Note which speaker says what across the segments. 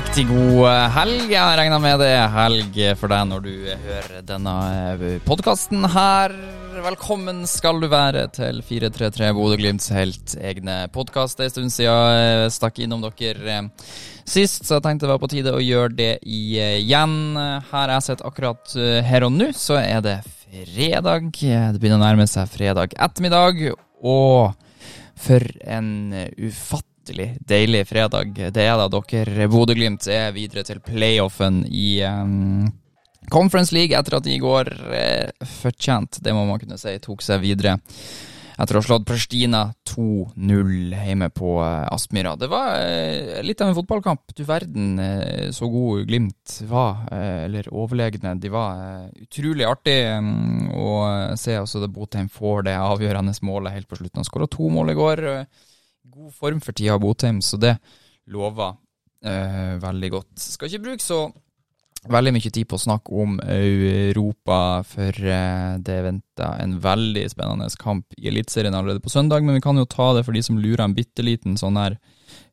Speaker 1: Riktig god helg. Jeg regner med det er helg for deg når du hører denne podkasten her. Velkommen skal du være til 433 Bodø-Glimts helt egne podkast. Det er en stund siden jeg stakk innom dere sist, så jeg tenkte det var på tide å gjøre det igjen. Her jeg sitter akkurat her og nå, så er det fredag. Det begynner å nærme seg fredag ettermiddag, og for en ufattelig ufattelig deilig fredag. Det er da dere Bodø-Glimt er videre til playoffen i um, Conference League etter at de i går eh, fortjent, det må man kunne si, tok seg videre. Etter å ha slått Pristina 2-0 hjemme på eh, Aspmyra. Det var eh, litt av en fotballkamp. Du verden uh, så god Glimt var, eller overlegne. De var utrolig artig um, å se også at Botheim får det avgjørende målet helt på slutten. Han skåra to mål i går. Uh, god form for tida, Botheim, så det lover eh, veldig godt. Skal ikke bruke så veldig mye tid på å snakke om Europa, for eh, det venter en veldig spennende kamp i Eliteserien allerede på søndag, men vi kan jo ta det for de som lurer en bitte liten sånn her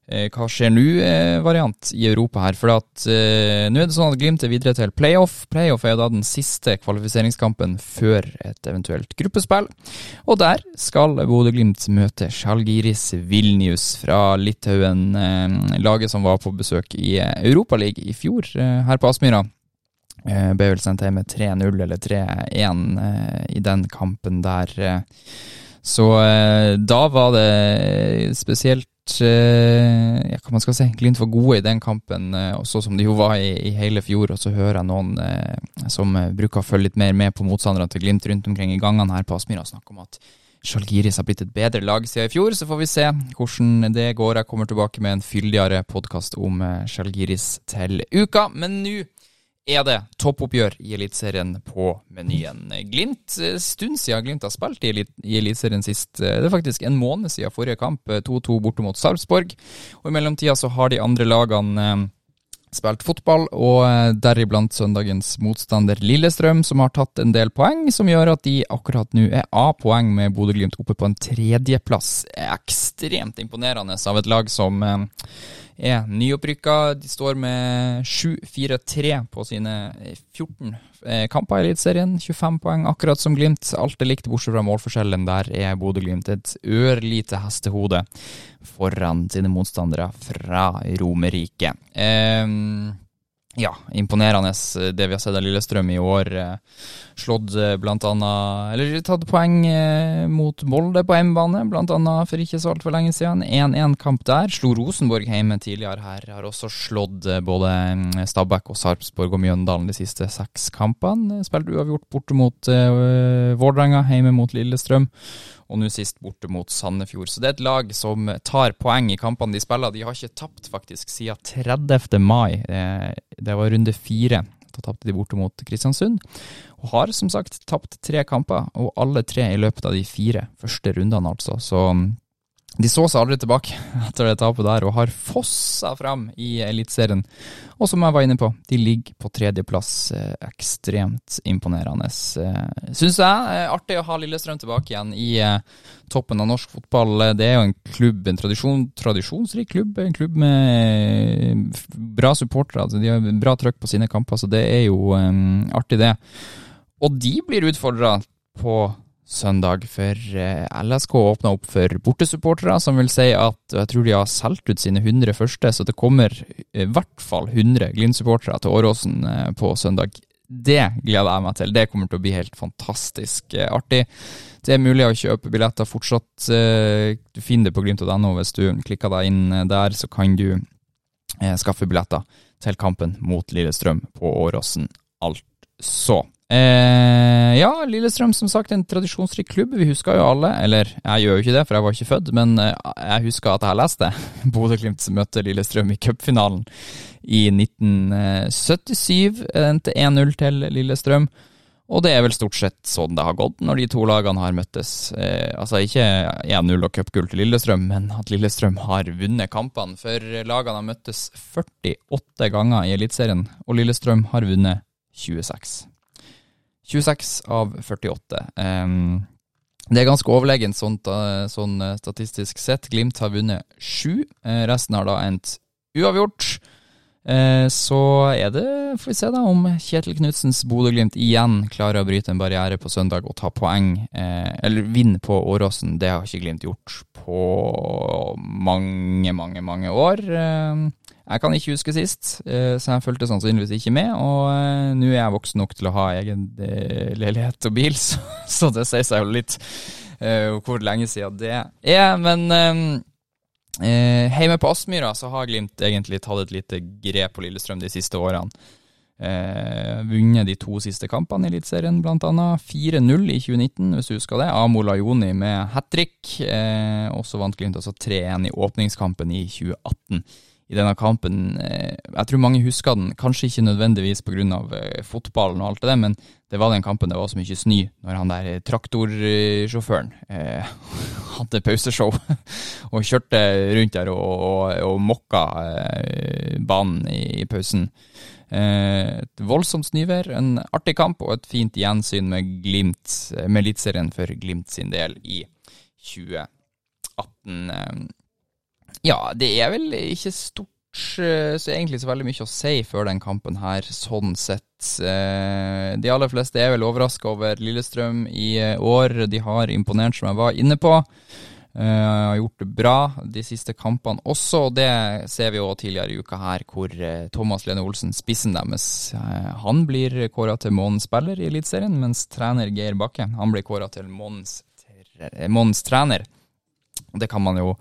Speaker 1: hva skjer nå-variant eh, i Europa her. For at eh, nå er det sånn at Glimt er videre til playoff. Playoff er da den siste kvalifiseringskampen før et eventuelt gruppespill. Og der skal Bodø-Glimt møte Sjalgiris Vilnius fra Litauen. Eh, laget som var på besøk i Europaligaen i fjor, eh, her på Aspmyra. Eh, ble vel sendt hjem med 3-0 eller 3-1 i den kampen der. Så da var det spesielt ja, hva man skal si, Glimt var gode i den kampen, også som de jo var i, i, hele fjor. Og så hører jeg noen eh, som bruker å følge litt mer med på motstanderne til Glimt rundt omkring i gangene her på Aspmyra, snakke om at Sjalgiris har blitt et bedre lag siden i fjor. Så får vi se hvordan det går. Jeg kommer tilbake med en fyldigere podkast om Sjalgiris til uka. Men nå er det toppoppgjør i Eliteserien på menyen. Glimt, eh, stund siden Glimt har spilt i, Eliteserien sist. Eh, det er faktisk en måned siden forrige kamp, 2-2 eh, borte mot Sarpsborg. Og i mellomtida så har de andre lagene spilt fotball, og deriblant søndagens motstander Lillestrøm, som har tatt en del poeng, som gjør at de akkurat nå er A-poeng med Bodø-Glimt oppe på en tredjeplass. Ekstremt imponerende av et lag som er nyopprykka. De står med 7-4-3 på sine 14 eh, kamper i Eliteserien. 25 poeng, akkurat som Glimt. Alt er likt, bortsett fra målforskjellen. Der er Bodø-Glimt et ørlite hestehode foran sine motstandere fra Romerike. Eh, ja, imponerende eh, det vi har sett av Lillestrøm i år. Eh, slått eh, blant annet Eller tatt poeng mot Molde på hjemmebane, annet for ikke så altfor lenge siden. 1-1-kamp der. Slo Rosenborg hjemme tidligere her. Har også slått både mm, Stabæk og Sarpsborg og Mjøndalen de siste seks kampene. Spilte uavgjort borte mot Vårdrenga, hjemme mot Lillestrøm og nå sist borte mot Sandefjord. Så det er et lag som tar poeng i kampene de spiller. De har ikke tapt faktisk siden 30. mai. Eh, det var runde fire. Da tapte de borte mot Kristiansund. Og har som sagt tapt tre kamper, og alle tre i løpet av de fire første rundene, altså. Så de så seg aldri tilbake etter det tapet der, og har fossa fram i Eliteserien. Og som jeg var inne på, de ligger på tredjeplass. Eh, ekstremt imponerende, eh, syns jeg. Eh, artig å ha Lillestrøm tilbake igjen i toppen av norsk fotball. Det er jo en klubb, en tradisjon, tradisjonsrik klubb. En klubb med bra supportere. Altså de har bra trøkk på sine kamper, så det er jo um, artig, det. Og de blir utfordra på søndag, for eh, LSK åpna opp for bortesupportere, som vil si at jeg tror de har solgt ut sine 100 første, så det kommer i hvert fall 100 Glimt-supportere til Åråsen eh, på søndag. Det gleder jeg meg til. Det kommer til å bli helt fantastisk eh, artig. Det er mulig å kjøpe billetter fortsatt. Du finner det på glimt.no. Hvis du klikker deg inn der, så kan du skaffe billetter til kampen mot Lillestrøm på Åråsen. Altså. Eh, ja, Lillestrøm som sagt en tradisjonsrik klubb. Vi husker jo alle, eller jeg gjør jo ikke det, for jeg var ikke født, men eh, jeg husker at jeg har lest det. Bodø-Glimt møtte Lillestrøm i cupfinalen i 1977. Endte 1-0 til Lillestrøm. Og det er vel stort sett sånn det har gått når de to lagene har møttes. Eh, altså ikke 1-0 og cupgull til Lillestrøm, men at Lillestrøm har vunnet kampene. For lagene har møttes 48 ganger i Eliteserien, og Lillestrøm har vunnet 26. 26 av 48. Um, det er ganske overlegent sånn, sånn, statistisk sett. Glimt har vunnet sju. Eh, resten har da endt uavgjort. Eh, så er det, får vi se da, om Kjetil Knutsens Bodø-Glimt igjen klarer å bryte en barriere på søndag og ta poeng, eh, eller vinne på Åråsen. Det har ikke Glimt gjort på mange, mange, mange år. Eh, jeg kan ikke huske sist, så jeg fulgte sannsynligvis ikke med. Og nå er jeg voksen nok til å ha egen leilighet og bil, så, det sier seg jo litt hvor lenge siden det er. Men Eh, Hjemme på Aspmyra så har Glimt egentlig tatt et lite grep på Lillestrøm de siste årene. Eh, vunnet de to siste kampene i Eliteserien, bl.a. 4-0 i 2019, hvis du husker det. Amo Lajoni med hat trick. Eh, og så vant Glimt altså 3-1 i åpningskampen i 2018 i denne kampen. Eh, jeg tror mange husker den, kanskje ikke nødvendigvis pga. Eh, fotballen og alt det der, men det var den kampen det var så mye snø når han der traktorsjåføren eh, hadde pauseshow og kjørte rundt der og, og, og mokka eh, banen i, i pausen. Eh, et voldsomt snøvær, en artig kamp og et fint gjensyn med Glimt, med Eliteserien for Glimt sin del i 2018. Ja, det er vel ikke stort eh, så egentlig så veldig mye å si før den kampen her, sånn sett. Eh, de aller fleste er vel overraska over Lillestrøm i eh, år. De har imponert, som jeg var inne på. Har gjort det bra de siste kampene også, og det ser vi jo tidligere i uka her, hvor Thomas Lene Olsen, spissen deres, han blir kåra til månedens spiller i Eliteserien, mens trener Geir Bakke han blir kåra til månedens trener. Det kan man jo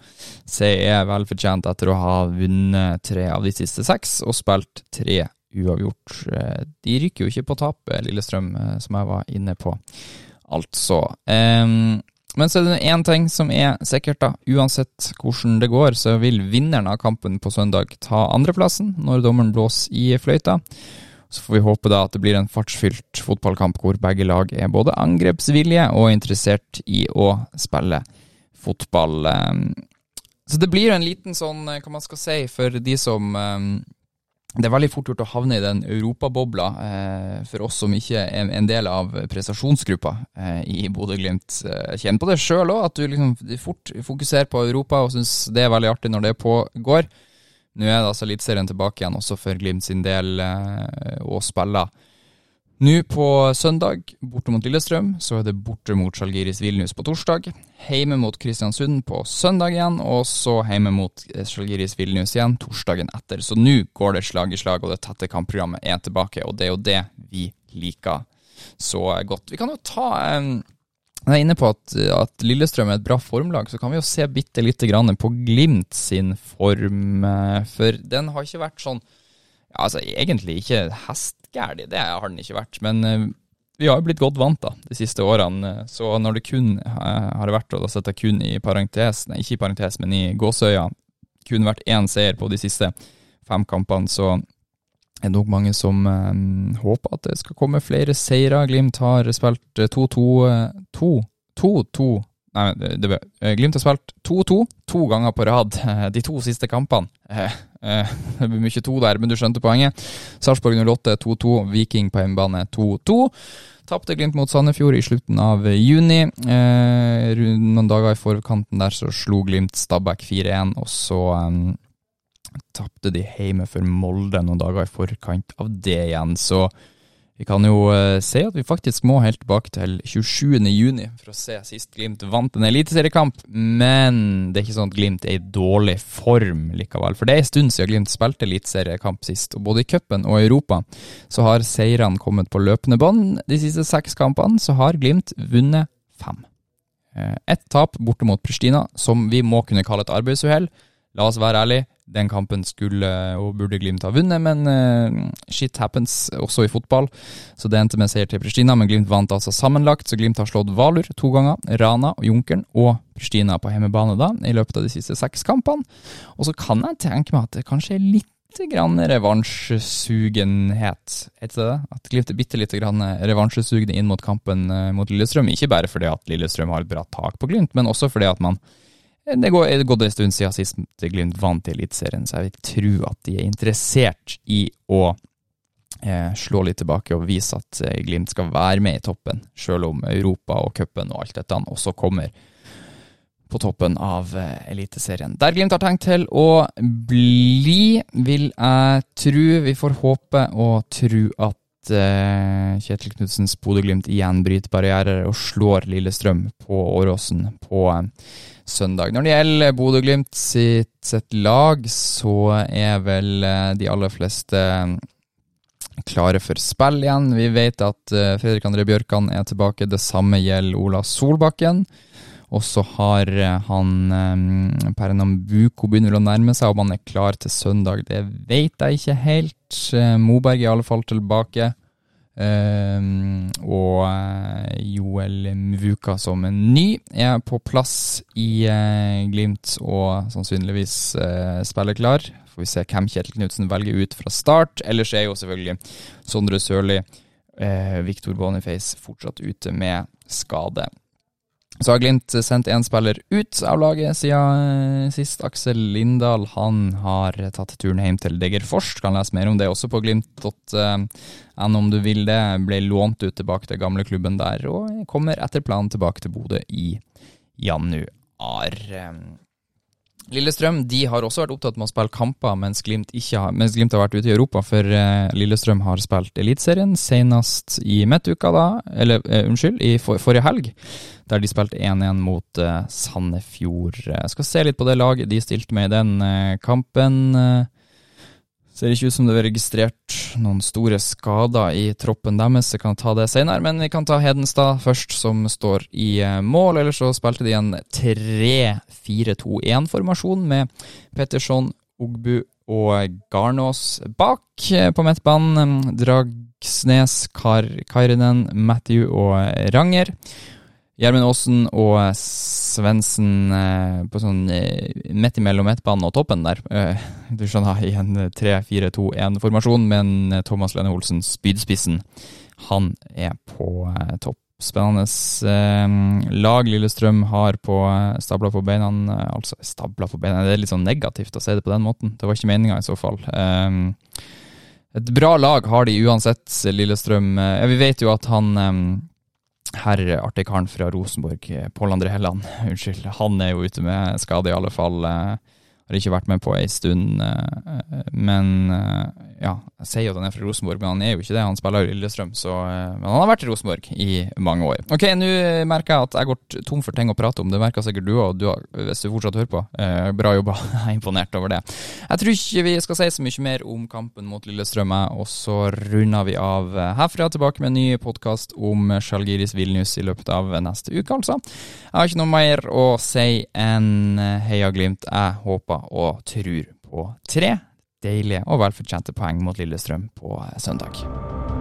Speaker 1: se er velfortjent etter å ha vunnet tre av de siste seks og spilt tre uavgjort. Eh, de rykker jo ikke på tap, Lillestrøm, eh, som jeg var inne på. Altså. Men så er det én ting som er sikkert, da. Uansett hvordan det går, så vil vinneren av kampen på søndag ta andreplassen når dommeren blåser i fløyta. Så får vi håpe da at det blir en fartsfylt fotballkamp hvor begge lag er både angrepsvillige og interessert i å spille fotball. Ehm, så det blir jo en liten sånn, eh, hva man skal si, for de som ehm, det er veldig fort gjort å havne i den europabobla eh, for oss som ikke er en del av prestasjonsgruppa eh, i Bodø-Glimt. Eh, kjenn på det sjøl òg, at du liksom fort fokuserer på Europa og syns det er veldig artig når det pågår. Nå er det altså Eliteserien tilbake igjen også for Glimt sin del eh, å spille. Nå på søndag, borte mot Lillestrøm, så er det borte mot Sjalgiris Vilnius på torsdag. Hjemme mot Kristiansund på søndag igjen, og så hjemme mot Sjalgiris Vilnius igjen torsdagen etter. Så nå går det slag i slag, og det tette kampprogrammet er tilbake, og det er jo det vi liker så godt. Vi kan jo ta Jeg er inne på at, at Lillestrøm er et bra formlag, så kan vi jo se bitte lite grann på Glimt sin form, eh, for den har ikke vært sånn Altså, egentlig ikke hestgæli, det har den ikke vært. Men uh, vi har jo blitt godt vant da, de siste årene. Så når det kun uh, har vært, og da setter jeg kun i parentes, nei, ikke i parentes, men i gåsøya, kun vært én seier på de siste fem kampene, så er det nok mange som um, håper at det skal komme flere seire. Glimt har spilt 2-2 2-2 Nei, det, det, eh, Glimt har spilt 2-2 to ganger på rad de to siste kampene. Eh, eh, det blir mye to der, men du skjønte poenget. Sarpsborg 08 2-2, Viking på hjemmebane 2-2. Tapte Glimt mot Sandefjord i slutten av juni. noen dager i forkanten der så slo Glimt Stabæk 4-1, og så tapte de hjemme for Molde noen dager i forkant av det igjen. Så vi kan jo se si at vi faktisk må helt tilbake til 27. juni for å se sist Glimt vant en eliteseriekamp, men det er ikke sånn at Glimt er i dårlig form likevel. For det er en stund siden Glimt spilte eliteseriekamp sist, og både i cupen og i Europa så har seirene kommet på løpende bånd. De siste seks kampene så har Glimt vunnet fem. Uh, Ett tap borte mot Pristina, som vi må kunne kalle et arbeidsuhell. La oss være ærlige, den kampen skulle og burde Glimt ha vunnet, men uh, shit happens også i fotball. Så det endte med seier til Pristina, men Glimt vant altså sammenlagt. Så Glimt har slått Valur to ganger, Rana og Junkeren og Pristina på hjemmebane da, i løpet av de siste seks kampene. Og så kan jeg tenke meg at det kanskje er litt grann revansjesugenhet, heter det? At Glimt er bitte lite grann revansjesugne inn mot kampen eh, mot Lillestrøm. Ikke bare fordi at Lillestrøm har et bra tak på Glimt, men også fordi at man det går gått en stund siden sist Glimt vant i Eliteserien, så jeg vil tro at de er interessert i å eh, slå litt tilbake og vise at eh, Glimt skal være med i toppen, selv om Europa og cupen og alt dette også kommer. på toppen av Eliteserien. Der Glimt har tenkt til å bli, vil jeg tro. Vi får håpe og tro at Kjetil Knudsens Bodø-Glimt igjen bryter barrierer og slår Lillestrøm på Åråsen på søndag. Når det gjelder Bodø-Glimt sitt, sitt, lag, så er vel de aller fleste klare for spill igjen. Vi vet at Fredrik André Bjørkan er tilbake. Det samme gjelder Ola Solbakken. Og så har han Pernambuco begynner å nærme seg, om han er klar til søndag. Det vet jeg ikke helt. Uh, Moberg er i alle fall tilbake. Um, og Joel Mvuka som en ny er på plass i Glimt og sannsynligvis spiller klar får vi se hvem Kjetil Knutsen velger ut fra start. Ellers er jo selvfølgelig Sondre Sørli, uh, Viktor Boniface fortsatt ute med skade. Så har Glimt sendt én spiller ut av laget siden eh, sist. Aksel Lindahl han har tatt turen hjem til Degerfors. Kan lese mer om det også på glimt.no om du vil det. Ble lånt ut tilbake til gamleklubben der, og kommer etter planen tilbake til Bodø i januar. Lillestrøm de har også vært opptatt med å spille kamper mens Glimt, har, mens Glimt har vært ute i Europa, for uh, Lillestrøm har spilt Eliteserien, senest i midtuka, da, eller uh, unnskyld, i for, forrige helg, der de spilte 1-1 mot uh, Sandefjord. Jeg skal se litt på det laget de stilte med i den kampen. Ser ikke ut som det var registrert noen store skader i troppen deres. Jeg kan ta det senere, men vi kan ta Hedenstad først, som står i eh, mål. Ellers så spilte de en 3-4-2-1-formasjon med Petterson, Ogbu og Garnås bak eh, på midtbanen. Dragsnes, Kar Kairinen, Matthew og Ranger. Gjermund Aasen og Svendsen eh, på sånn eh, midt imellom midtbanen og toppen der. Eh, du skjønner, i en 3-4-2-1-formasjon, men Thomas Lene Olsen, spydspissen, han er på topp. Spennende lag Lillestrøm har på stabla på beina. Altså, stabla på beina, det er litt sånn negativt å si det på den måten. Det var ikke meninga i så fall. et bra lag har de uansett, Lillestrøm. vi vet jo at han herr artig karen fra Rosenborg, Pål André Helland, unnskyld, han er jo ute med skade, i alle fall. Eh, har ikke vært med på ei stund, eh, men eh, ja, jeg sier jo at han er fra Rosenborg, men han er jo ikke det. Han spiller jo Lillestrøm, så Men han har vært i Rosenborg i mange år. Ok, nå merker jeg at jeg går tom for ting å prate om. Det merker sikkert du òg, hvis du fortsatt hører på. Eh, bra jobba. Jeg er imponert over det. Jeg tror ikke vi skal si så mye mer om kampen mot Lillestrøm, og så runder vi av herfra tilbake med en ny podkast om Sjalgiris Vilnius i løpet av neste uke, altså. Jeg har ikke noe mer å si enn heia Glimt. Jeg håper og tror på tre deilige og velfortjente poeng mot Lillestrøm på søndag.